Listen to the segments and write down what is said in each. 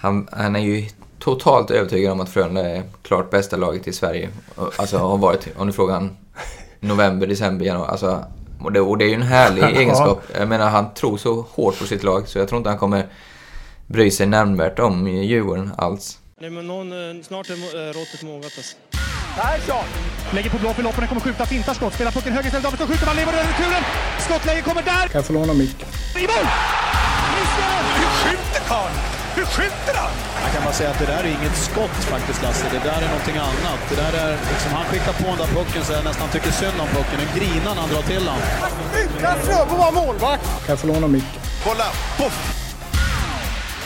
han, han är ju totalt övertygad om att Frölunda är klart bästa laget i Sverige. Alltså har varit, om du frågar han, november, december, januari. Alltså, och, det, och det är ju en härlig egenskap. Jag menar, han tror så hårt på sitt lag så jag tror inte han kommer bry sig nämnvärt om Djurgården alls. Nej, men någon, eh, snart är eh, råttet mogat alltså. Persson! Lägger på blå för loppen, kommer skjuta, fintar skott, spelar pucken höger istället, Davidsson skjuter, man lever över returen! Skottläge kommer där! Kan jag få låna micken? I mål! Missar! Hur skjuter karln? Hur skjuter han? Jag kan bara säga att det där är inget skott faktiskt Lasse, det där är någonting annat. Det där är, liksom, han skickar på den där pucken så jag nästan tycker synd om pucken. Den grinar när han drar till den. Utan Fröbo var målvakt! Kan jag få låna micken? Kolla! Poff!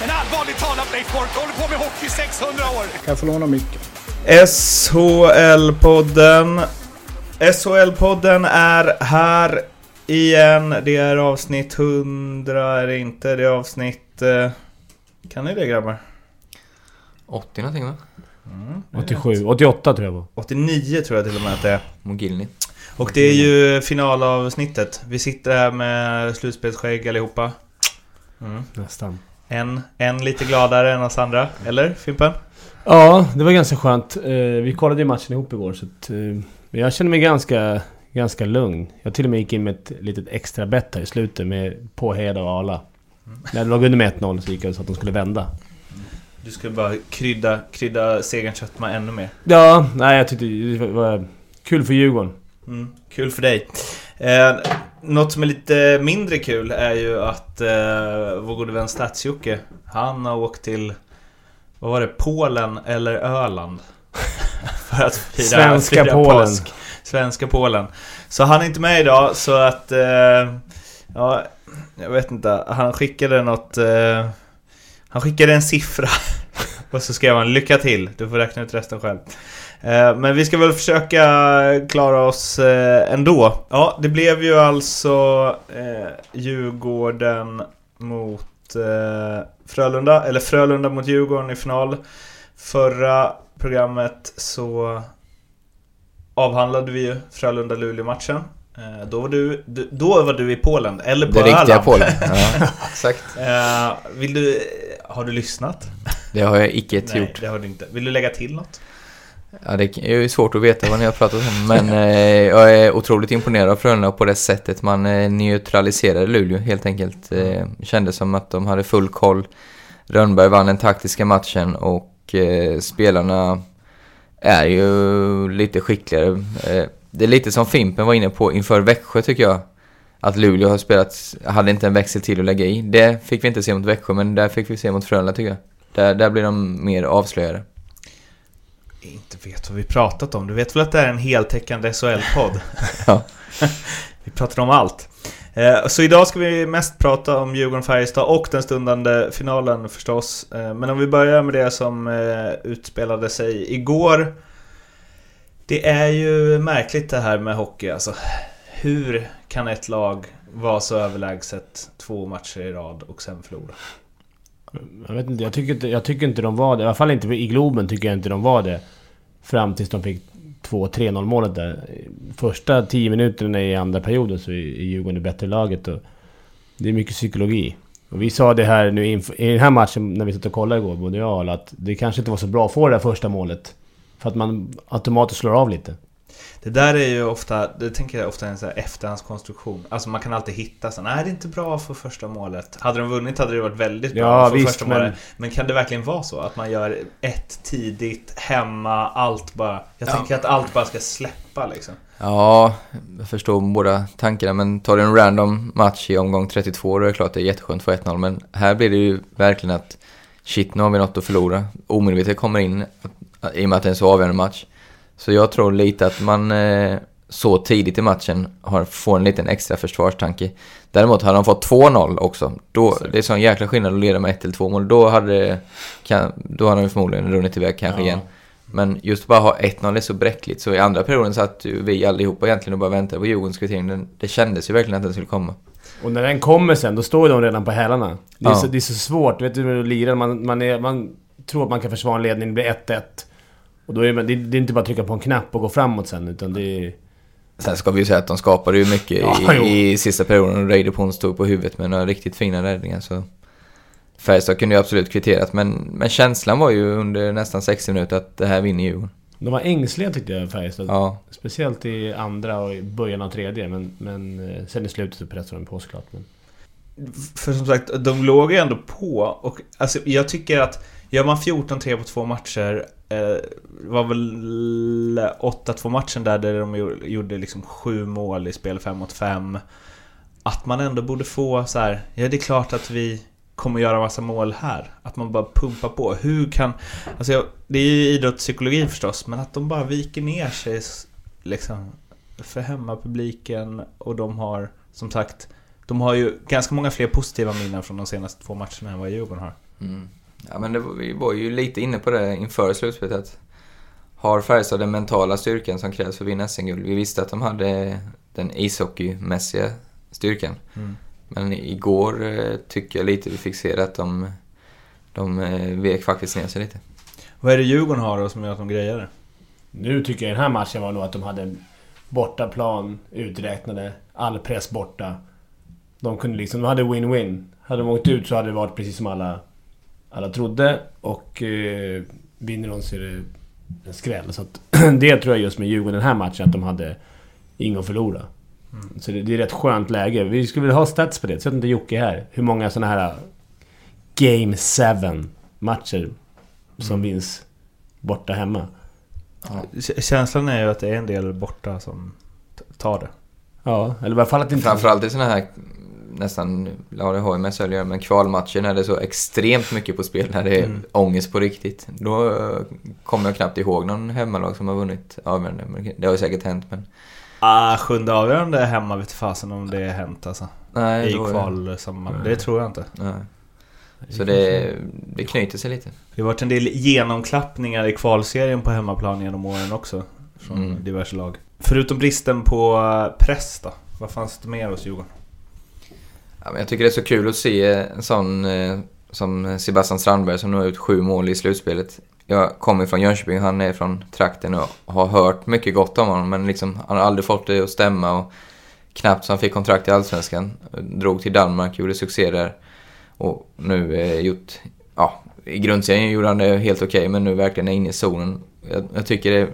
En allvarligt talad Leif Boork håller på med hockey i 600 år! Kan jag få låna micken? SHL-podden. SHL-podden är här igen. Det är avsnitt 100, är det inte? Det är avsnitt... Eh, kan ni det grabbar? 80 någonting va? 87, 88 tror jag var. 89 tror jag till och med att det är. Mogilny. Och det är ju finalavsnittet. Vi sitter här med slutspelsskägg allihopa. Nästan. En, en lite gladare än oss andra. Eller Fimpen? Ja, det var ganska skönt. Eh, Vi kollade ju matchen ihop igår så att, eh, jag känner mig ganska, ganska lugn. Jag till och med gick in med ett litet extra bett här i slutet med på Heda och Arla. När det låg under med 1-0 så gick jag så att de skulle vända. Du skulle bara krydda, krydda segerns sötma ännu mer. Ja, nej jag tyckte det var kul för Djurgården. Mm, kul för dig. Eh, något som är lite mindre kul är ju att eh, vår gode vän Stats-Jocke, han har åkt till, vad var det, Polen eller Öland? för att fira, Svenska fira Polen. påsk. Svenska Polen. Så han är inte med idag så att, eh, ja, jag vet inte. Han skickade något, eh, han skickade en siffra. Och så skrev han 'Lycka till, du får räkna ut resten själv' Eh, Men vi ska väl försöka klara oss eh, ändå. Ja, det blev ju alltså eh, Djurgården mot eh, Frölunda, eller Frölunda mot Djurgården i final. Förra programmet så avhandlade vi ju Frölunda-Luleå-matchen. Eh, Då var, du, då var du i Polen, eller på Det riktiga Öland. Polen. Ja, exakt. Eh, vill du... Har du lyssnat? Det har jag icke Nej, gjort. det har du inte. Vill du lägga till något? Ja, det är svårt att veta vad ni har pratat om, men eh, jag är otroligt imponerad av Frölunda på det sättet man eh, neutraliserade Luleå helt enkelt. Eh, kändes som att de hade full koll. Rönnberg vann den taktiska matchen och eh, spelarna är ju lite skickligare. Det är lite som Fimpen var inne på inför Växjö tycker jag. Att Luleå har spelat, hade inte en växel till att lägga i. Det fick vi inte se mot Växjö, men där fick vi se mot Frölunda tycker jag. Där, där blir de mer avslöjade. Inte vet vad vi pratat om. Du vet väl att det är en heltäckande SHL-podd? Ja. vi pratar om allt. Eh, Så idag ska vi mest prata om Djurgården-Färjestad och den stundande finalen förstås. Eh, Men om vi börjar med det som eh, utspelade sig igår. Det är ju märkligt det här med hockey alltså. Hur kan ett lag vara så överlägset två matcher i rad och sen förlora? Jag vet inte, jag tycker inte, jag tycker inte de var det. I alla fall inte i Globen tycker jag inte de var det. Fram tills de fick 2-3-0 målet där. Första 10 minuterna i andra perioden så är Djurgården det bättre laget och... Det är mycket psykologi. Och vi sa det här nu i den här matchen när vi satt och kollade igår, både jag och alla, att det kanske inte var så bra att få det där första målet. För att man automatiskt slår av lite. Det där är ju ofta, det tänker jag ofta är en så här efterhandskonstruktion. Alltså man kan alltid hitta så nej det är inte bra för första målet. Hade de vunnit hade det varit väldigt bra Ja, för visst, första men- målet. Men kan det verkligen vara så? Att man gör ett tidigt, hemma, allt bara... Jag tänker att allt bara ska släppa liksom. Ja, jag förstår båda tankarna, men tar du en random match i omgång 32 då är det klart att det är jätteskönt för 1-0, men här blir det ju verkligen att shit, nu har vi något att förlora. Omedvetet kommer in, i och med att det är en så avgörande match. Så jag tror lite att man eh, så tidigt i matchen har, får en liten extra försvarstanke. Däremot hade de fått 2-0 också, då, det är sån jäkla skillnad att leda med 1 eller 2 mål, då hade, kan, då hade de förmodligen runnit iväg kanske Ja. igen. Men just bara ha 1-0 är så bräckligt. Så i andra perioden satt ju vi allihopa egentligen och bara väntade på Djurgårdens kvittering. Det kändes ju verkligen att den skulle komma. Och när den kommer sen, då står de redan på hälarna. Det är, Ja. så, det är så svårt, vet du, att lira. Man, man, är, man tror att man kan försvara en ledning, det blir 1-1. Och då är man, det, det är inte bara att trycka på en knapp och gå framåt sen, utan det är... Sen ska vi ju säga att de skapade ju mycket Ja, i, i sista perioden. och Reider Pons stod på huvudet med några riktigt fina räddningar. Så Färjestad kunde ju absolut kvitterat, men, men känslan var ju under nästan 60 minuter att det här vinner Djurgården. De var ängsliga tyckte jag, Färjestad. Ja, Speciellt i andra och i början av tredje, men, men eh, sen i slutet så pressade de på såklart. Men... För som sagt, de låg ju ändå på och alltså, jag tycker att gör man 14-3 på två matcher det var väl 8-2 matchen där, där de gjorde liksom sju mål i spel 5 mot 5 Att man ändå borde få så här, ja det är klart att vi kommer göra massa mål här. Att man bara pumpar på. Hur kan... Alltså jag, det är ju idrottspsykologi förstås, men att de bara viker ner sig liksom för hemmapubliken och de har som sagt de har ju ganska många fler positiva minnen från de senaste två matcherna än vad Djurgården har. mm ja men det, vi var ju lite inne på det inför slutspelet. Att har Färjestad den mentala styrkan som krävs för att vinna SM-guld? Vi visste att de hade den ishockeymässiga styrkan. Mm. Men igår eh, tycker jag lite vi fick se att de, de eh, vek faktiskt ner sig lite. Vad är det Djurgården har då som gör att de grejar det? Nu tycker jag den här matchen var nog att de hade bortaplan uträknade, all press borta. De kunde liksom, de hade win-win. Hade de åkt ut så hade det varit precis som alla, alla trodde. Och eh, vinner de så är det en skräll. Så att, det tror jag just med Djurgården den här matchen, att de hade inget att förlora. Så det, det är ett rätt skönt läge. Vi skulle vilja ha stats på det, så att inte Jocke är här. Hur många såna här Game 7 matcher som vinns borta hemma. K- Känslan är ju att det är en del borta som tar det. Ja, eller i alla fall att det inte... Framförallt i såna här nästan, ja det har ju med SHL att göra, men kvalmatcher när det är så extremt mycket på spel, när det är Mm. ångest på riktigt. Då eh, kommer jag knappt ihåg någon hemmalag som har vunnit avgörande. Det har ju säkert hänt men... Ah, sjunde avgörande hemma vet fasen om det är hänt alltså. Nej, I kval. Det tror jag inte. Nej. Så det, det knyter sig lite. Det har varit en del genomklappningar i kvalserien på hemmaplan genom åren också. Från Mm. diverse lag. Förutom bristen på eh, press då? Vad fanns det mer hos Djurgården? Ja, men jag tycker det är så kul att se en sån eh, som Sebastian Strandberg som nu har gjort sju mål i slutspelet. Jag kommer från Jönköping, han är från trakten och har hört mycket gott om honom men liksom, han har aldrig fått det att stämma och knappt så han fick kontrakt i Allsvenskan. Drog till Danmark, gjorde succé där och nu eh, gjort, ja, i grundserien gjorde han det helt okej men nu verkligen är inne i zonen. Jag, jag tycker det,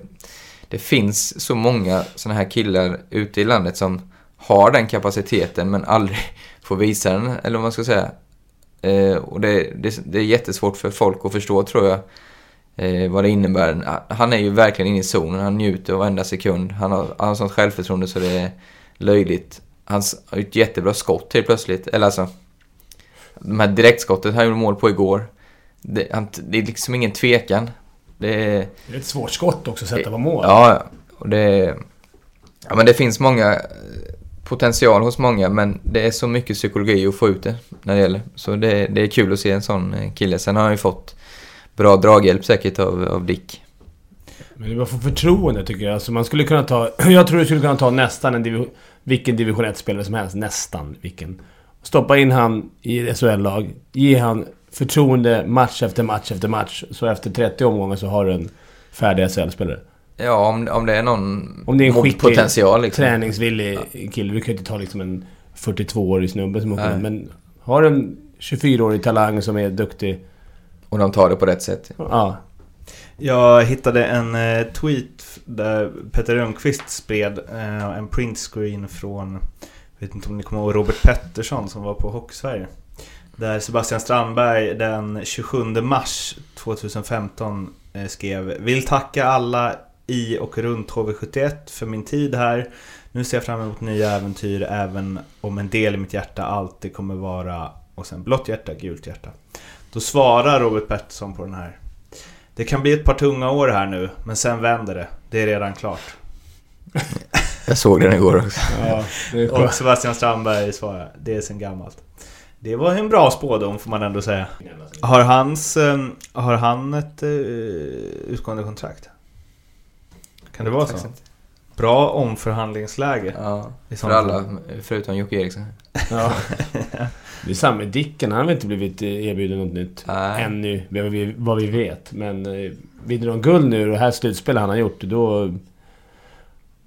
det finns så många såna här killar ute i landet som har den kapaciteten men aldrig får visa den, eller vad man ska säga. Eh, och det, det, det är jättesvårt för folk att förstå tror jag. Eh, vad det innebär. Han är ju verkligen inne i zonen, han njuter av varenda sekund. Han har, han har sånt självförtroende så det är löjligt. Han har ett jättebra skott helt plötsligt. Eller alltså, de här direktskottet han gjorde mål på igår. Det, han, det är liksom ingen tvekan. Det är... Det är ett svårt skott också att sätta på mål. Ja, och det... Ja, men det finns många eh, potential hos många, men det är så mycket psykologi att få ut det när det gäller. Så det, det är kul att se en sån eh, kille. Sen har han ju fått bra draghjälp säkert av, av Dick. Men det var för förtroende tycker jag. Alltså man skulle kunna ta... Jag tror du skulle kunna ta nästan en division, vilken division 1-spelare som helst. Nästan vilken. Stoppa in han i ett SHL-lag. Ge han förtroende match efter match efter match. Så efter 30 omgångar så har du en färdig SHL-spelare. Ja, om, om det är någon Om det är en skicklig, potential liksom. träningsvillig kille. Du kan ju inte ta liksom en 42-årig snubbe som åker. Men har en 24-årig talang som är duktig. Och de tar det på rätt sätt. Ja. Jag hittade en eh, tweet där Peter Rönnqvist spred eh, en printscreen från, jag vet inte om ni kommer ihåg Robert Pettersson som var på Hockeysverige. Där Sebastian Strandberg den 27 mars 2015 eh, skrev Vill tacka alla i och runt HV71 för min tid här. Nu ser jag fram emot nya äventyr även om en del i mitt hjärta alltid kommer vara och sen blått hjärta, gult hjärta. Då svarar Robert Pettersson på den här det kan bli ett par tunga år här nu, men sen vänder det. Det är redan klart. Jag såg den igår också. ja Och Sebastian Strandberg svarar, det är sen gammalt. Det var en bra spådom får man ändå säga. Har, hans, eh, har han ett eh, utgående kontrakt? Kan det vara så? Bra omförhandlingsläge. Ja, i för alla förutom Jocke Eriksson. Ja. Det är samma med Dicken. Han har inte blivit eh, erbjuden något nytt. Nej. Ännu, vad vi, vad vi vet. Men eh, vinner de guld nu och det här slutspelet han har gjort, då...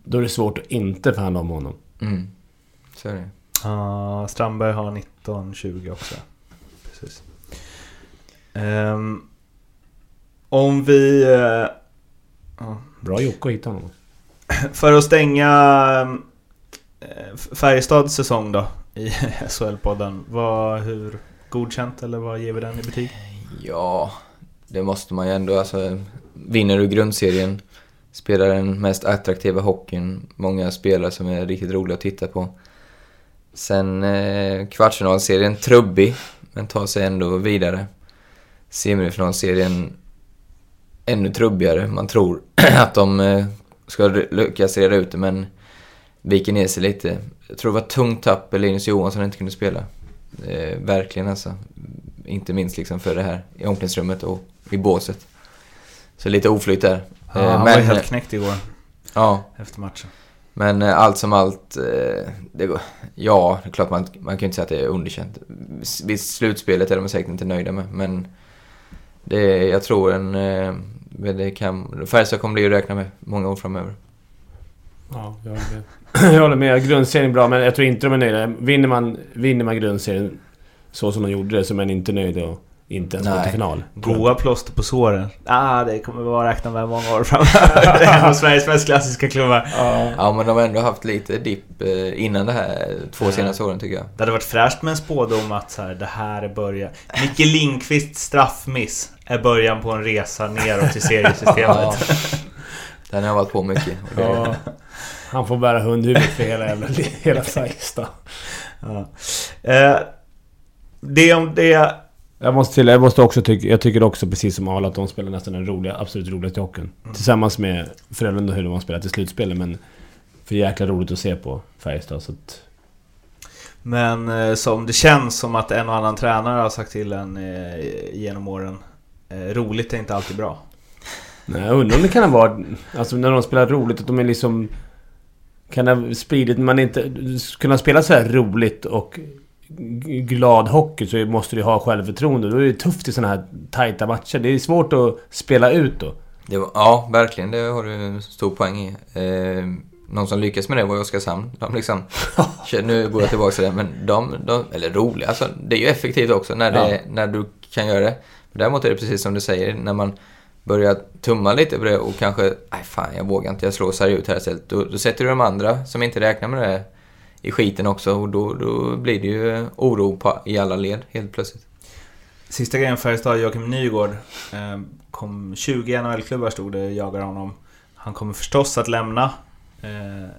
Då är det svårt att inte förhandla om honom. Mm. Så är det. Ja, Strandberg har 19-20 också. Precis. Ehm, om vi... eh, ja, Bra Jocke att hitta honom. för att stänga eh, Färjestads säsong då i SHL-podden. Vad, hur godkänt eller vad ger vi den i betyg? Ja, det måste man ju ändå. Alltså, vinner du grundserien, spelar den mest attraktiva hockeyn, många spelare som är riktigt roliga att titta på. Sen eh, kvartsfinalserien, trubbig, men tar sig ändå vidare. Semifinalserien, ännu trubbigare. Man tror att de eh, ska lyckas reda ut det, men viker ner sig lite. Jag tror det var tungt tapp Linus Johansson inte kunde spela. Eh, verkligen alltså. Inte minst liksom för det här i omklädningsrummet och i båset. Så lite oflyt där. Ja, Eh, han var helt knäckt igår Ja, efter matchen. men eh, allt som allt, eh, det går, ja, det är klart man, man kan ju inte säga att det är underkänt. Visst, slutspelet är de säkert inte nöjda med, men det, jag tror en, men det kan, Färjestad kommer bli att räkna med många år framöver. Ja, jag håller med. jag håller med. Grundserien är bra, men jag tror inte de är nöjda. Vinner man, vinner man grundserien så som de gjorde det, så är man inte nöjd och inte ens gå till final. Goa plåster på såren. Ah, det kommer vara att räkna med många år framöver. Det är en av Sveriges mest klassiska klubbar. Ja, men de har ändå haft lite dipp eh, innan det här två senaste åren tycker jag. Det hade varit fräscht med en spådom att så här, det här är början. Micke Lindqvists straffmiss är början på en resa neråt i seriesystemet. Ja, den har jag varit på mycket. Och det, Ja. Han får bära hundhuvudet för hela jävla hela Färjestad. Ja. Eh, det om det... Jag måste till, jag måste också tycka, jag tycker också precis som Arla att de spelar nästan den roliga, absolut roligaste hockeyn. Tillsammans med Frölunda hur de har spelat i slutspelet men... För jäkla roligt att se på Färjestad så att... Men eh, som det känns som att en och annan tränare har sagt till en eh, genom åren. Eh, roligt är inte alltid bra. Nej, jag undrar om det kan ha varit... Alltså när de spelar roligt, att de är liksom... Kan ha spridit... Man inte... Kunna spela så här roligt och glad hockey så måste du ha självförtroende. Då är det tufft i såna här tajta matcher. Det är svårt att spela ut då. var, ja, verkligen. Det har du en stor poäng i. Eh, någon som lyckades med det var ju Oskarshamn. De liksom... nu går jag tillbaka till det, men de, de... Eller roliga, alltså. Det är ju effektivt också när, det, när du kan göra det. Däremot är det precis som du säger, när man börjar tumma lite på det och kanske, nej fan jag vågar inte, jag slår sarg ut här istället. Då, då sätter du de andra som inte räknar med det i skiten också och då, då blir det ju oro på, i alla led helt plötsligt. Sista grejen Färjestad, Joakim Nygård. Eh, kom 20 NHL-klubbar stod det, jagar honom. Han kommer förstås att lämna. Eh,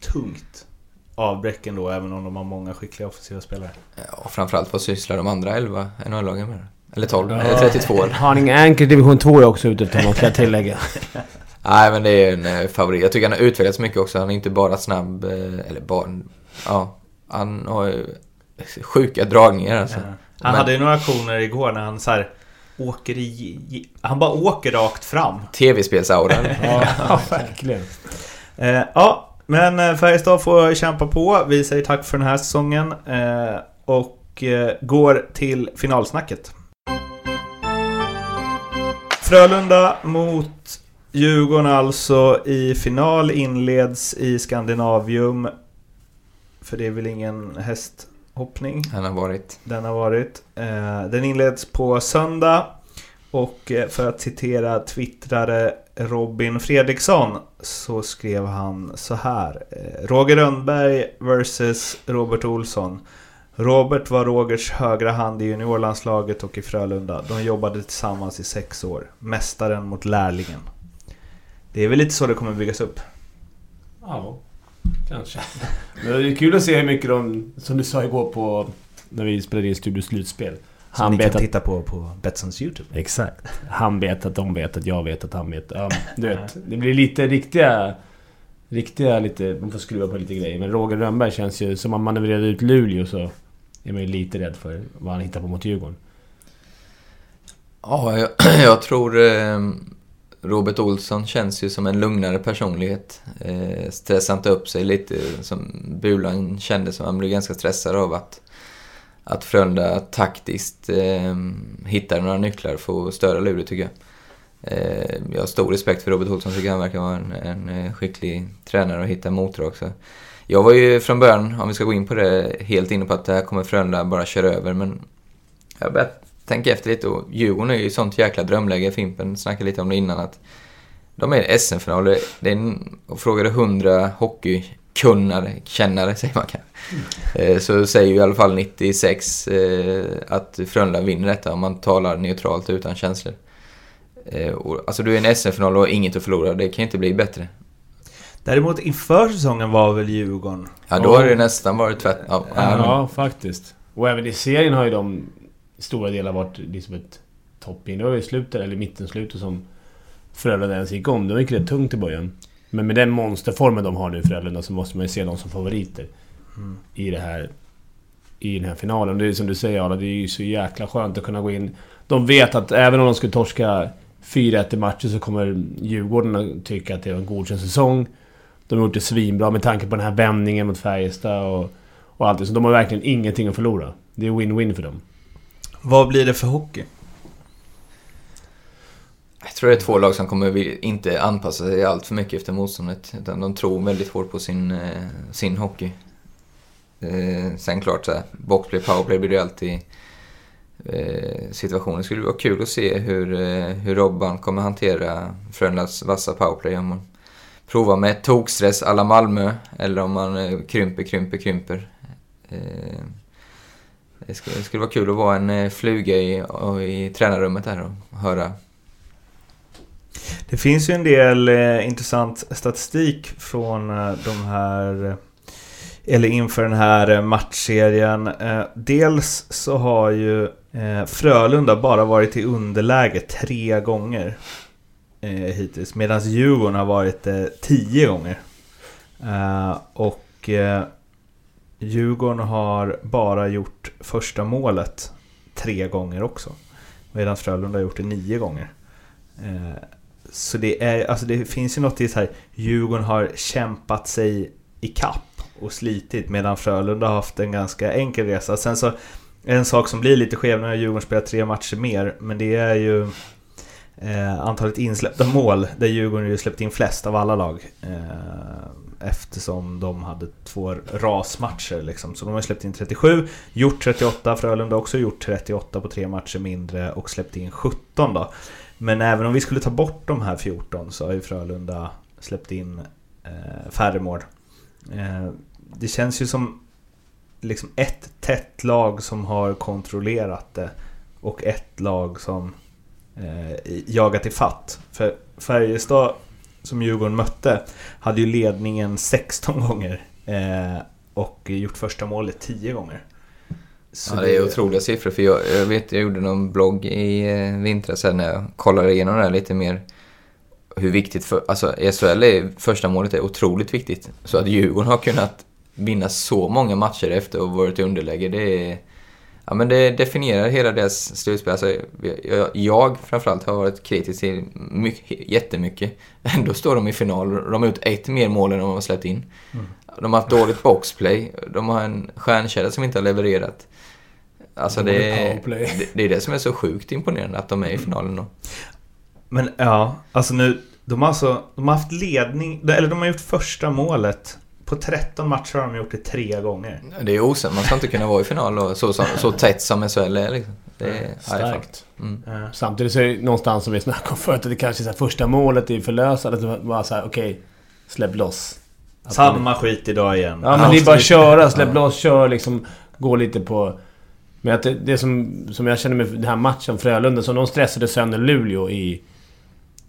tungt avbräck ändå, även om de har många skickliga offensiva spelare. Ja, och framförallt vad sysslar de andra 11 NHL-lagen med? Eller 12? Eller 32? Eller? Haninge Anchor division 2 är också ute till något, kan jag tillägga. Nej, men det är en eh, favorit. Jag tycker han har utvecklats mycket också. Han är inte bara snabb, eh, eller bara... Ja, han har ju sjuka dragningar alltså. Han Men- hade ju några aktioner igår när han så här åker i... Han bara åker rakt fram. TV-spelsaura. Ja, verkligen. Eh, ja, men eh, Färjestad får kämpa på. Vi säger tack för den här säsongen. Eh, och eh, går till finalsnacket. Frölunda mot Djurgården alltså i final inleds i Skandinavium. För det är väl ingen hästhoppning Han har varit. den har varit. Eh, den inleds på söndag. Och eh, för att citera twittrare Robin Fredriksson så skrev han så här. Eh, Roger Rönnberg vs Robert Olsson. Robert var Rogers högra hand i juniorlandslaget och i Frölunda. De jobbade tillsammans i sex år. Mästaren mot lärlingen. Det är väl lite så det kommer byggas upp. Ja, kanske. Men det är kul att se hur mycket de, som du sa igår på... När vi spelade in Studio Slutspel. Som Han ni vet kan att... titta på på Betssons YouTube. Exakt. Han vet att de vet att jag vet att han vet. Ja, du vet, det blir lite riktiga... Riktiga lite... Man får skruva på lite grejer. Men Roger Rönnberg känns ju... Som om man manövrerade ut Luleå så... Är man ju lite rädd för vad han hittar på mot Djurgården. Ja, jag, jag tror eh, Robert Olsson känns ju som en lugnare personlighet. Eh, stressar inte upp sig lite som Bulan kände som han blev ganska stressad av att, att Frölunda taktiskt eh, hittar några nycklar för att störa Luleå tycker jag. Eh, jag har stor respekt för Robert Olsson, tycker han verkar vara en, en eh, skicklig tränare och hitta motor också. Jag var ju från början, om vi ska gå in på det, helt inne på att det här kommer Frölunda bara köra över men jag har börjat tänker efter lite och Djurgården är ju i sånt jäkla drömläge. Fimpen snackade lite om det innan att de är i SM-final. Det är en, och frågar du hundra hockeykunnare, kännare säger man kanske. Eh, Så säger ju i alla fall 96 eh, att Frölunda vinner detta om man talar neutralt utan känslor. Eh, alltså du är i en SM-final och har inget att förlora. Det kan ju inte bli bättre. Däremot inför säsongen var väl Djurgården... Ja, då har det nästan varit tvärt... Ja, Ja, faktiskt. Och även i serien har ju de stora delar varit liksom ett topping. Det var i slutet, eller mitten, slutet som Frölunda ens gick om. Det gick rätt tungt i början. Men med den monsterformen de har nu, Frölunda, så måste man ju se dem som favoriter. I det här... I den här finalen. Det är som du säger Arla, det är ju så jäkla skönt att kunna gå in... De vet att även om de skulle torska 4-1 i matcher så kommer Djurgården att tycka att det är en godkänd säsong. De har gjort det svinbra med tanke på den här vändningen mot Färjestad och, och allt det. Så de har verkligen ingenting att förlora. Det är win-win för dem. Vad blir det för hockey? Jag tror det är två lag som kommer inte anpassa sig allt för mycket efter motståndet. Utan de tror väldigt hårt på sin, eh, sin hockey. Eh, sen klart så här, boxplay, powerplay blir det alltid eh, situationer. Det skulle vara kul att se hur, eh, hur Robban kommer hantera Frölundas vassa powerplay. Om man provar med tokstress alla Malmö eller om man eh, krymper, krymper, krymper. Eh, det skulle, det skulle vara kul att vara en eh, fluga i, i tränarrummet där och höra Det finns ju en del eh, intressant statistik från eh, de här... Eh, eller inför den här eh, matchserien. Dels så har ju Frölunda bara varit i underläge tre gånger hittills. Medan Djurgården har varit det tio gånger. Och Djurgården har bara gjort första målet tre gånger också. Medan Frölunda har gjort det nio gånger. Eh, så det, är, alltså det finns ju något i så här Djurgården har kämpat sig i kapp och slitit medan Frölunda har haft en ganska enkel resa. Sen så en sak som blir lite skev när Djurgården spelar tre matcher mer men det är ju eh, antalet insläppta mål där Djurgården ju släppt in flest av alla lag. Eh, Eftersom de hade två rasmatcher liksom. Så de har släppt in 37, gjort 38, Frölunda har också gjort 38 på tre matcher mindre och släppt in 17 då. Men även om vi skulle ta bort de här 14 så har ju Frölunda släppt in eh, färre mål. Eh, det känns ju som liksom ett tätt lag som har kontrollerat det och ett lag som eh, jagat i fatt. För Färjestad som Djurgården mötte hade ju ledningen 16 gånger eh, och gjort första målet 10 gånger. Så Ja, det är otroliga siffror. För jag, jag vet, jag gjorde någon blogg i eh, vintras när jag kollade igenom det här lite mer. Hur viktigt för... Alltså i SHL är första målet är otroligt viktigt. Så att Djurgården har kunnat vinna så många matcher efter och varit i underläge, det är... Ja, men det definierar hela deras slutspel. Alltså, jag, jag framförallt har varit kritisk till mycket, jättemycket. Ändå står de i final. De har gjort ett mer mål än de har släppt in. De har haft dåligt boxplay. De har en stjärnkedja som inte har levererat. Alltså det, powerplay. det, det är det som är så sjukt imponerande, att de är i finalen då. Men ja, alltså nu... De har, alltså, de har haft ledning, eller de har gjort första målet. På 13 matcher har de gjort det tre gånger. Det är osäkert, man ska inte kunna vara i final då, så, så, så tätt som SHL är liksom. Det är, det Starkt. Mm. Samtidigt så är det någonstans som vi snackade om förut att det kanske är så här, första målet är förlösande. Att det bara såhär, okej, släpp loss. Att Samma skit idag igen. Ja men det är bara att köra, släpp loss, kör liksom. Gå lite på... Men att det, det som, som jag känner med den här matchen, Frölunda, som de stressade sönder Luleå i...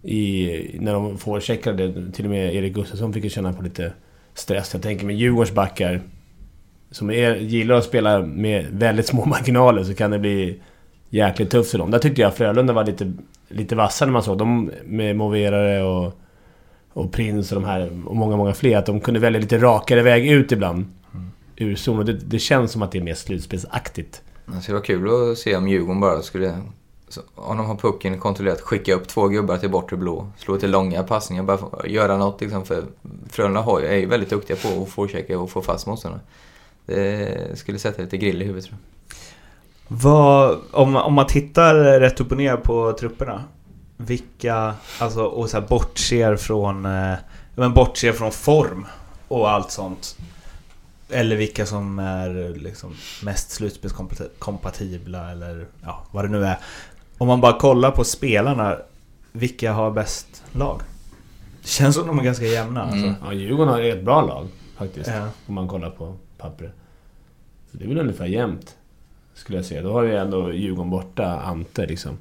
i när de forecheckade. Till och med Erik Gustafsson fick ju känna på lite stress. Jag tänker med Djurgårds backar som är, gillar att spela med väldigt små marginaler så kan det bli jäkligt tufft för dem. Där tyckte jag Frölunda var lite, lite vassare när man såg dem med Moverare och, och Prins och de här och många, många fler. Att de kunde välja lite rakare väg ut ibland. Ur zon. Och det, det känns som att det är mer slutspelsaktigt. Det skulle vara kul att se om Djurgården bara skulle, så, om de har pucken kontrollerat, skicka upp två gubbar till bortre blå, slå till långa passningar, bara göra något liksom. För Frölunda har är ju väldigt duktiga på att forechecka och få fast motståndarna. Det skulle sätta lite grill i huvudet tror jag. Vad, om, om man tittar rätt upp och ner på trupperna. Vilka, alltså och så här bortser från, eh, men bortser från form och allt sånt. Eller vilka som är liksom mest slutspelskompatibla eller ja, vad det nu är. Om man bara kollar på spelarna, vilka har bäst lag? Det känns som de är ganska jämna. Alltså. Mm. Ja, Djurgården har ett bra lag faktiskt. Ja. Om man kollar på pappret. Så det är väl ungefär jämnt. Skulle jag säga. Då har vi ändå Djurgården borta, Ante liksom.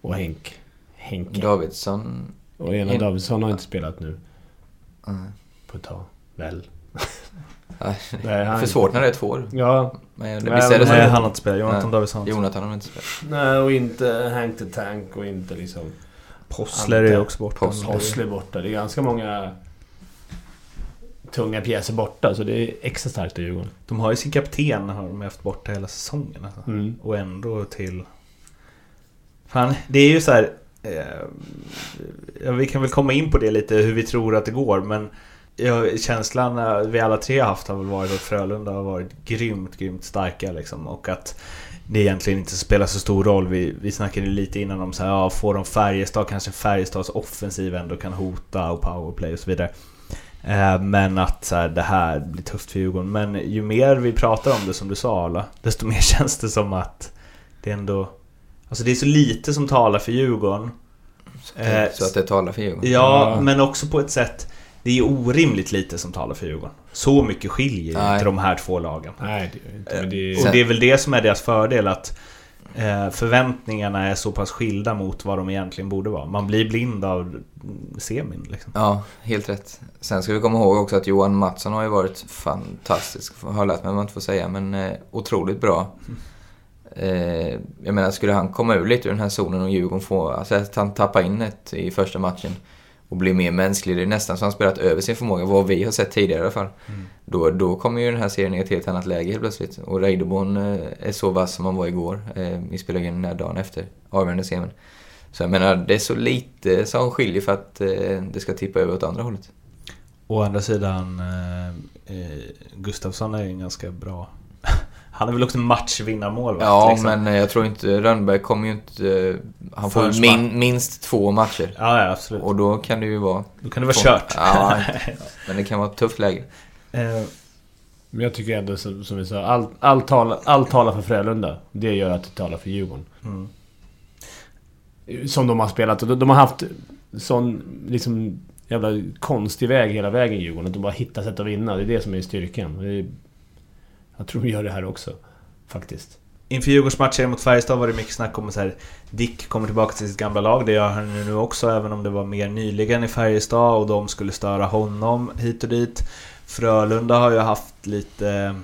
Och Henk. Henke. Davidsson... och ena En- Davidsson har inte spelat nu Nej. på ett tag. Väl? Nej, Nej, han- För svårt när det är två år. Ja. Men Nej, är det men- så? Nej, han har inte spelat. Jonathan Nej. Davidsson. Jonathan har inte spelat. Nej, och inte Hank the Tank och inte liksom... Possler är också borta. Possler. Hossler borta. Det är ganska många tunga pjäser borta, så det är extra starkt av Djurgården. De har ju sin kapten, har de haft borta hela säsongen. Alltså. Mm. Och ändå till... Fan, det är ju så här. Eh, ja, vi kan väl komma in på det lite, hur vi tror att det går, men... Ja, känslan eh, vi alla tre har haft har väl varit att Frölunda har varit grymt, grymt starka liksom. Och att det egentligen inte spelar så stor roll. Vi, vi snackade lite innan om så här, ja, får de Färjestad, kanske Färjestads offensiv ändå kan hota och powerplay och så vidare. Eh, Men att så här, det här blir tufft för Djurgården. Men ju mer vi pratar om det som du sa Arla, desto mer känns det som att det ändå... Alltså det är så lite som talar för Djurgården. Eh, Så att det talar för Djurgården. Ja, Ja. men också på ett sätt... Det är orimligt lite som talar för Djurgården. Så mycket skiljer Nej. inte de här två lagen. Nej, det inte. Men det är... Och det är väl det som är deras fördel att eh, förväntningarna är så pass skilda mot vad de egentligen borde vara. Man blir blind av mm, semin liksom. Ja, helt rätt. Sen ska vi komma ihåg också att Johan Mattsson har ju varit fantastisk, har jag lärt mig vad man inte får säga, men eh, otroligt bra. Eh, jag menar, skulle han komma ur lite ur den här zonen och Djurgården få, alltså att han tappar in ett i första matchen och blir mer mänsklig, det är nästan så han spelat över sin förmåga, vad vi har sett tidigare i alla fall. Då, då kommer ju den här serien i ett helt annat läge helt plötsligt. Och Reideborn eh, är så vass som han var igår. Eh, vi spelade in den här dagen efter avgörande semin. Så jag menar, det är så lite som skiljer för att eh, det ska tippa över åt andra hållet. Å andra sidan, eh, Gustafsson är ju en ganska bra... Han är väl också en matchvinnarmålvakt? Ja, liksom. men eh, jag tror inte... Rönnberg kommer ju inte... eh, Han får min, minst två matcher. Ja, ja, absolut. Och då kan det ju vara... Då kan det vara två- kört. Ja, men det kan vara ett tufft läge. Eh, Men jag tycker ändå som, som vi sa, allt all talar all talar för Frölunda. Det gör att det talar för Djurgården. mm. Som de har spelat. De, de har haft sån liksom jävla konstig väg hela vägen Djurgården. Att de bara hittar sätt att vinna. Det är det som är styrkan. Det är, jag tror de gör det här också. Faktiskt. Inför Djurgårdsmatchen mot Färjestad var det mycket snack om att så här, Dick kommer tillbaka till sitt gamla lag. Det gör han nu också, även om det var mer nyligen i Färjestad och de skulle störa honom hit och dit. Frölunda har ju haft lite...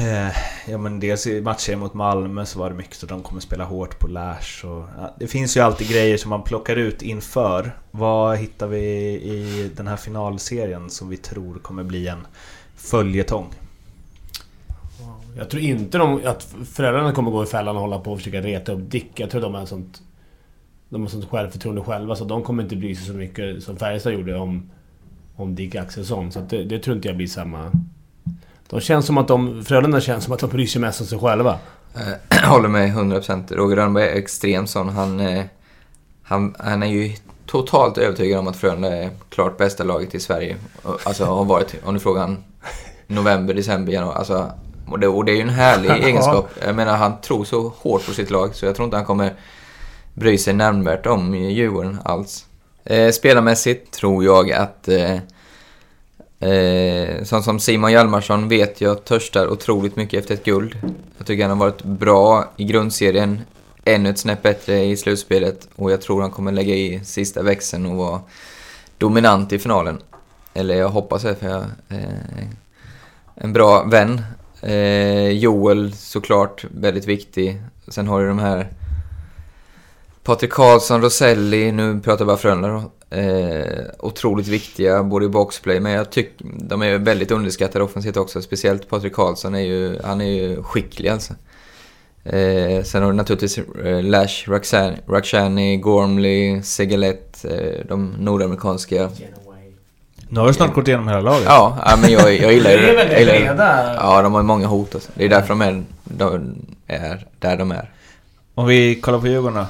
Eh, ja men dels i matcher mot Malmö så var det mycket så de kommer spela hårt på Lash och... Ja, det finns ju alltid grejer som man plockar ut inför. Vad hittar vi i den här finalserien som vi tror kommer bli en följetong? Jag tror inte de, att föräldrarna kommer gå i fällan och hålla på och försöka reta upp Dick. Jag tror de har sånt... De har sånt självförtroende själva så de kommer inte bry sig så mycket som Färjestad gjorde om, om Dick Axelsson. Så att det, det tror inte jag blir samma... De känns som att de... Frölunda känns som att de bryr sig mest om sig själva. Jag eh, håller med 100%. Roger Rönnberg är extremt sån. Han, eh, han, han är ju totalt övertygad om att Frölunda är klart bästa laget i Sverige. Alltså har varit, om du frågar han, november, december, januari. Alltså, och, det, och det är ju en härlig Ja. egenskap. Jag menar, han tror så hårt på sitt lag så jag tror inte han kommer bry sig nämnvärt om Djurgården alls. Eh, spelarmässigt tror jag att eh, Eh, som Simon Hjalmarsson vet jag törstar otroligt mycket efter ett guld. Jag tycker han har varit bra i grundserien, ännu ett snäpp bättre i slutspelet och jag tror han kommer lägga i sista växeln och vara dominant i finalen. Eller jag hoppas det för jag eh, en bra vän. Eh, Joel såklart, väldigt viktig. Sen har du de här Patrik Karlsson, Roselli, nu pratar jag bara Frölunda då. Eh, otroligt viktiga, både i boxplay, men jag tycker de är väldigt underskattade offensivt också. Speciellt Patrik Karlsson är ju, han är ju skicklig alltså. Eh, sen har du naturligtvis eh, Lash, Rakhshani, Gormley, Segalet, eh, de nordamerikanska. Nu har du snart gått igenom hela laget. Ja, ja men jag, jag gillar Det är ju väl jag gillar. Ja, de har ju många hot alltså. Det är därför de är, de är där de är. Om vi kollar på Djurgården då?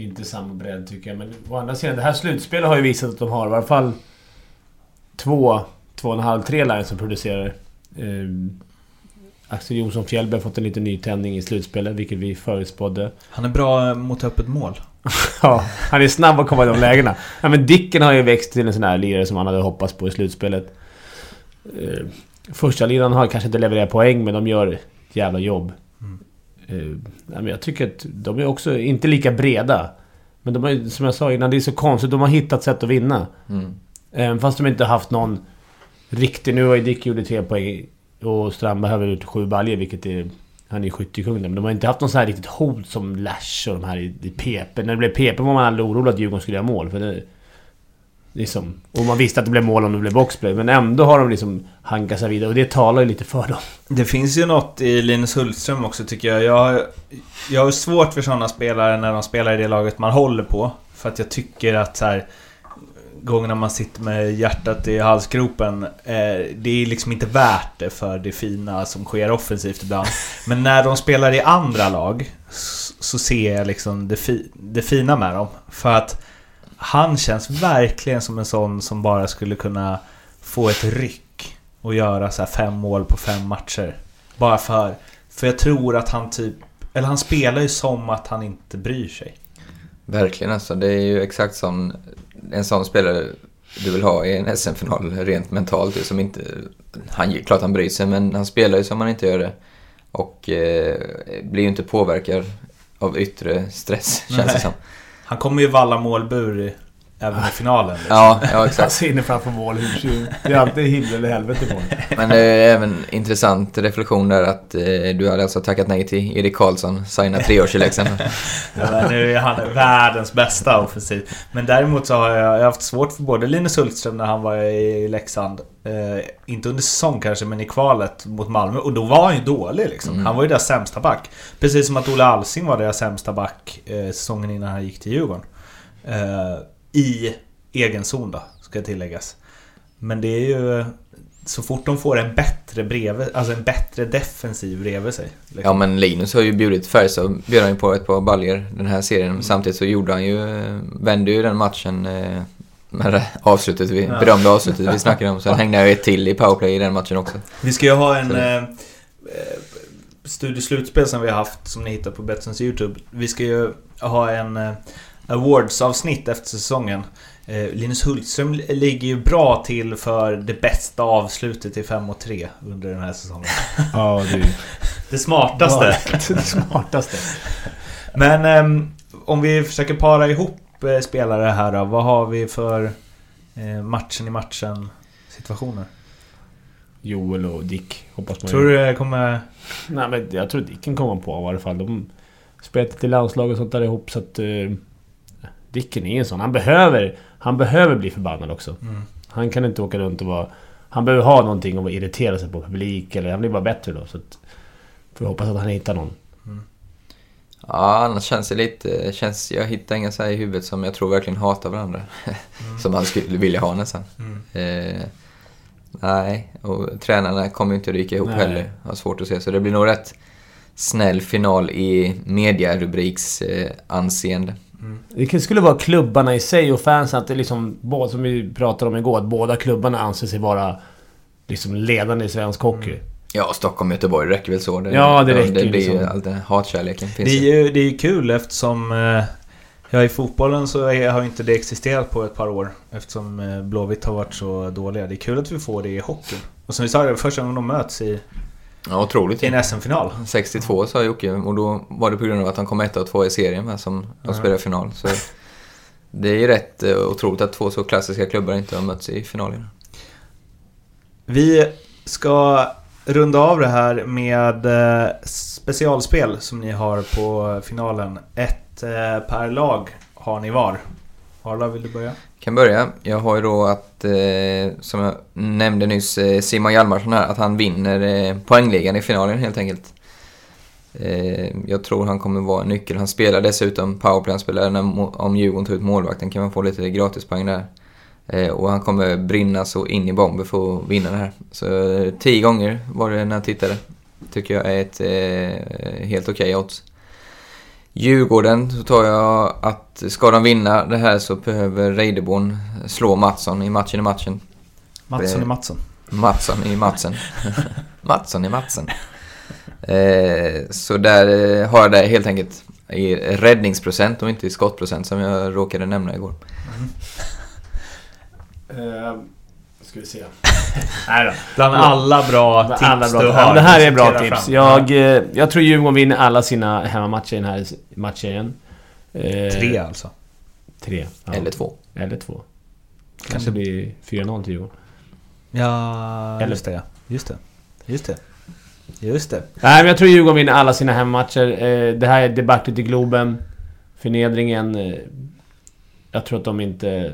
Inte samma bredd tycker jag, men å andra sidan, det här slutspelet har ju visat att de har i alla fall två, två och en halv, tre lines som producerar Eh, Axel Jonsson Fjällberg har fått en liten nytändning i slutspelet, vilket vi förutspådde. Han är bra mot öppet mål. Ja, han är snabb att komma i de lägena. Ja, men Dicken har ju växt till en sån här lirare som han hade hoppats på i slutspelet. Eh, första linan har kanske inte levererat poäng, men de gör ett jävla jobb. Eh, ja, men jag tycker att de är också inte lika breda. Men de är, som jag sa innan, det är så konstigt. De har hittat sätt att vinna. Mm. Fast de inte haft någon riktig... Nu har ju Dick gjort tre poäng och Strandberg har väl gjort sju baljor, vilket är... Han är ju skyttekung där, men de har inte haft någon sån här riktigt hot som Lash och de här i, i PP. När det blev PP var man aldrig orolig att Djurgården skulle göra mål, för det... Liksom, och man visste att det blev mål om det blev boxplay, men ändå har de liksom hankat sig vidare och det talar ju lite för dem. Det finns ju något i Linus Hultström också tycker jag. Jag har, jag har svårt för sådana spelare när de spelar i det laget man håller på. För att jag tycker att så här gångerna man sitter med hjärtat i halsgropen. Eh, det är liksom inte värt det för det fina som sker offensivt ibland. Men när de spelar i andra lag så, ser jag liksom det, fi, det fina med dem. För att han känns verkligen som en sån som bara skulle kunna få ett ryck och göra så här fem mål på fem matcher. Bara för... För jag tror att han typ... Eller han spelar ju som att han inte bryr sig. Verkligen alltså. Det är ju exakt som en sån spelare du vill ha i en SM-final rent mentalt. Som inte, han, klart han bryr sig, men han spelar ju som han inte gör det. Och eh, blir ju inte påverkad av yttre stress, känns det Nej. som. Han kommer ju valla målbur även i finalen. Liksom. Ja, ja exakt. ser inne framför mål. Det är alltid himmel eller helvete på. Men det är även intressant reflektion där att eh, du hade alltså tackat nej till Erik Karlsson, signa treårsinläxan. Ja, nu är han världens bästa offensiv. Men däremot så har jag, jag haft svårt för både Linus Hultström när han var i Leksand. Eh, inte under säsong kanske, men i kvalet mot Malmö. Och då var han ju dålig liksom. Mm. Han var ju deras sämsta back. Precis som att Olle Alsing var deras sämsta back eh, säsongen innan han gick till Djurgården. Eh, I egen zon då, ska tilläggas. Men det är ju... Så fort de får en bättre bredvid, alltså en bättre defensiv bredvid sig. liksom. Ja men Linus har ju bjudit Färjestad, bjöd han ju på ett par baljer den här serien. Samtidigt så gjorde han ju, vände ju den matchen eh, med avslutet, vi, Ja. berömda avslutet vi snackade om. Sen hängde jag ett till i powerplay i den matchen också. Vi ska ju ha en eh, eh, studieslutspel som vi har haft som ni hittar på Betssons YouTube. Vi ska ju ha en eh, awards-avsnitt efter säsongen. Eh, Linus Hultström ligger ju bra till för det bästa avslutet i 5 och 3 under den här säsongen. Ja, du. Det smartaste. det smartaste. Men ehm, om vi försöker para ihop eh, spelare här då. Vad har vi för eh, matchen i matchen situationer? Joel och Dick, hoppas man Tror du det kommer... Nej men jag tror Dicken kommer på i alla fall. De spelar till landslag och sånt där ihop så att... Dicken är en sån. Han behöver... Han behöver bli förbannad också. Mm. Han kan inte åka runt och vara... Han behöver ha någonting att irritera sig på publik eller han blir bara bättre då. Så att... Får hoppas att han hittar någon. Ja, annars känns det lite, känns, jag hittar inga så här i huvudet som jag tror verkligen hatar varandra. som man skulle vilja ha nästan. Mm. Eh, nej, och tränarna kommer inte ryka ihop Nej. heller. Har svårt att se. Så det blir nog rätt snäll final i mediarubriks eh, anseende. Det skulle vara klubbarna i sig och fansen. Att det liksom... Både, som vi pratade om igår. Att båda klubbarna anser sig vara... Liksom ledande i svensk hockey. Ja, Stockholm, Göteborg räcker väl så. Det, Ja, det räcker Det blir ju liksom. all den hatkärleken. Finns Det är ju. det är ju kul eftersom... Eh, ja, i fotbollen så är, har inte det existerat på ett par år. Eftersom eh, Blåvitt har varit så dåliga. Det är kul att vi får det i hockeyn. Och som vi sa, det första gången de möts i, Ja, otroligt. i en SM-final. 62 sa Jocke och då var det på grund av att han kom ett och två i serien med som de spelade final. Så det är ju rätt eh, otroligt att två så klassiska klubbar inte har mötts i finalen. Vi ska runda av det här med eh, specialspel som ni har på finalen. Ett eh, per lag har ni var. Arla, vill du börja? Kan börja. Jag har ju då att, eh, som jag nämnde nyss, eh, Simon Hjalmarsson här, att han vinner eh, poängligan i finalen helt enkelt. Eh, jag tror han kommer vara en nyckel. Han spelar dessutom powerplay, han spelar när, om Djurgården tar ut målvakten kan man få lite gratispoäng där. Eh, och han kommer brinna så in i bomben för att vinna det här. Så eh, tio gånger var det när jag tittade. Tycker jag är ett eh, helt okej odds. Djurgården så tar jag att ska de vinna det här så behöver Reideborn slå Mattsson i matchen i matchen. Mattsson Eh, i Mattsson. Mattsson i Matsen. Mattsson i Matsen. Eh, så där eh, har jag det helt enkelt i räddningsprocent och inte i skottprocent som jag råkade nämna igår. Uh, ska vi se. Nej då. Bland alla bra tips alla bra, du har. Det här är bra tips. fram. Jag, eh, jag tror Djurgården vinner alla sina hemmamatcher i den här matchen. Eh, Tre alltså. Tre. Ja. Eller två. Eller två. Kanske blir 4-0 till Djurgården. Ja, Eller- just det. Just det. Just det. Just det. Nej, men jag tror Djurgården vinner alla sina hemmamatcher. Eh, det här är debaclet i Globen. Förnedringen. Jag tror att de inte...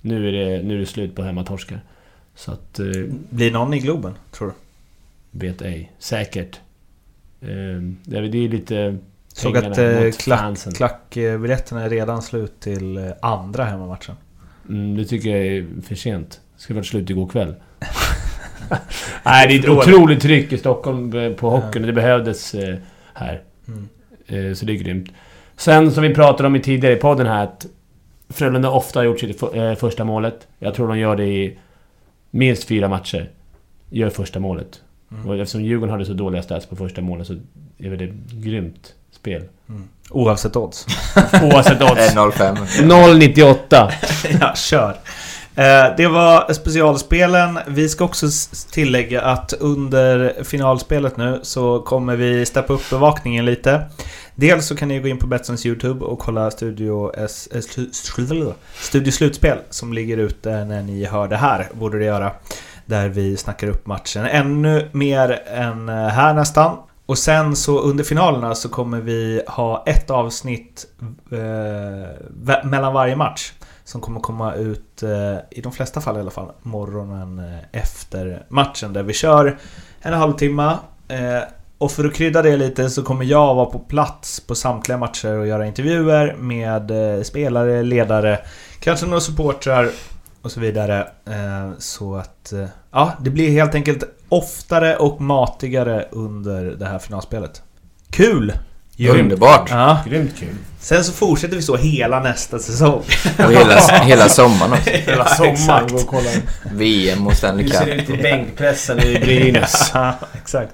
Nu är det, nu är det slut på hemmatorskar. Så att... Eh, Blir någon i Globen, tror du? vet ej. Säkert. Eh, det är lite... Såg att eh, mot klack, klackbiljetterna är redan slut till eh, andra hemmamatchen. Mm, det tycker jag är för sent. Det skulle varit slut igår kväll. Nej, det är ett otroligt tryck i Stockholm eh, på hockeyn. Det behövdes eh, här. Mm. Så det är grymt. Sen som vi pratade om i tidigare i podden här att Frölunda ofta har gjort sitt för, första målet. Jag tror de gör det i minst fyra matcher. Gör första målet. Mm. Och eftersom Djurgården hade så dåliga stats på första målet så är väl det ett grymt spel. Oavsett odds. Oavsett odds. 1.05. 0,98. ja, kör. Eh, Det var specialspelen. Vi ska också tillägga att under finalspelet nu så kommer vi steppa upp bevakningen lite. Dels så kan ni gå in på Betssons YouTube och kolla Studio, S, eh, S... Studio Slutspel som ligger ute när ni hör det här, borde det göra. Där vi snackar upp matchen ännu mer än eh, här nästan. Och sen så under finalerna så kommer vi ha ett avsnitt eh, mellan varje match. Som kommer komma ut, eh, i de flesta fall i alla fall, morgonen eh, efter matchen. Där vi kör en halvtimme. Eh, och för att krydda det lite så kommer jag vara på plats på samtliga matcher och göra intervjuer med eh, spelare, ledare, kanske några supportrar och så vidare. Eh, så att, eh, ja, det blir helt enkelt oftare och matigare under det här finalspelet. Kul! Underbart! Ja. Grymt kul. Sen så fortsätter vi så hela nästa säsong. Och hela, hela sommaren också. Hela Ja, sommaren. exakt. Gå och kolla. VM och Stanley Cup. ser det ut i bänkpressen i Brynäs? Ja, exakt.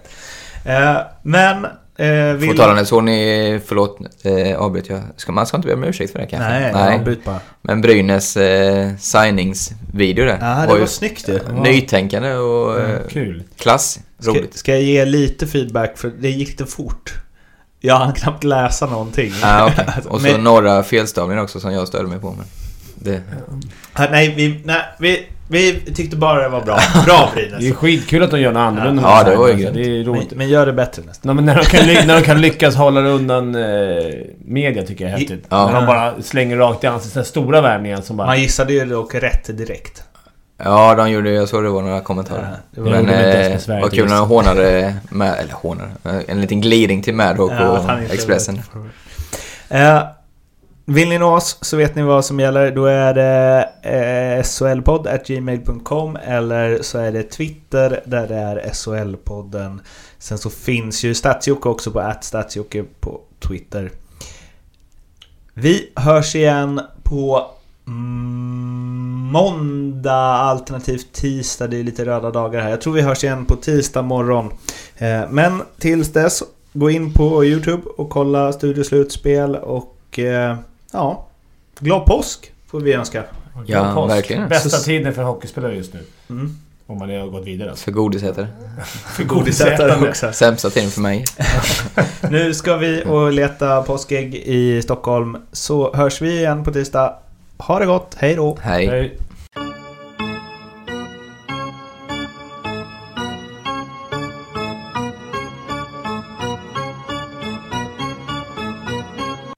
Eh, men... Eh, vill... På talande såg ni, förlåt eh, avbryt jag. Ska, man ska inte be om ursäkt för det kanske? Nej, Nej. avbryt bara. Men Brynäs eh, signingsvideo där. Ja, det var var ju snyggt ju. Nytänkande och eh, Kul. klass. Ska, Roligt. ska jag ge lite feedback för det gick lite fort. Jag hann knappt läsa någonting. Ah, okay. Och så Men- några felstavningar också som jag störde mig på. Men det, nej, vi, nej vi, vi tyckte bara det var bra. Bra Det är Brynäs. skitkul att de gör något annorlunda. Ja, det var ju grymt. Det är Men, roligt. men gör det bättre nästa. Nej, men när, de kan, när de kan lyckas hålla det undan eh, media tycker jag är häftigt. Ja. När de bara slänger rakt i ansiktet. så här Stora värvningar som bara... Man gissade ju dock rätt direkt. ja, de gjorde jag såg det var några kommentarer. Ja, det var- Men eh, vad kul när de hånade, med, eller hånade, en liten glidning till Madhawk Ja, på Expressen. vet. Vill ni nå oss så vet ni vad som gäller. Då är det eh, solpodd.gmail.com eller så är det Twitter där det är SHL-podden. Sen så finns ju Statsjocke också på @statsjocke på Twitter. Vi hörs igen på mm, måndag alternativt tisdag. Det är lite röda dagar här. Jag tror vi hörs igen på tisdag morgon. Eh, men tills dess, gå in på Youtube och kolla Studio Slutspel och eh, ja, glad påsk får vi önska. Ja, Påsk. verkligen. Bästa Så- tiden för hockeyspelare just nu. Mm. Om man har gått vidare alltså. För godisätare. För Godisätare också. Sämsta tiden för mig. Nu ska vi och leta påskägg i Stockholm. Så hörs vi igen på tisdag. Ha det gott, hej då! Hej. Hej.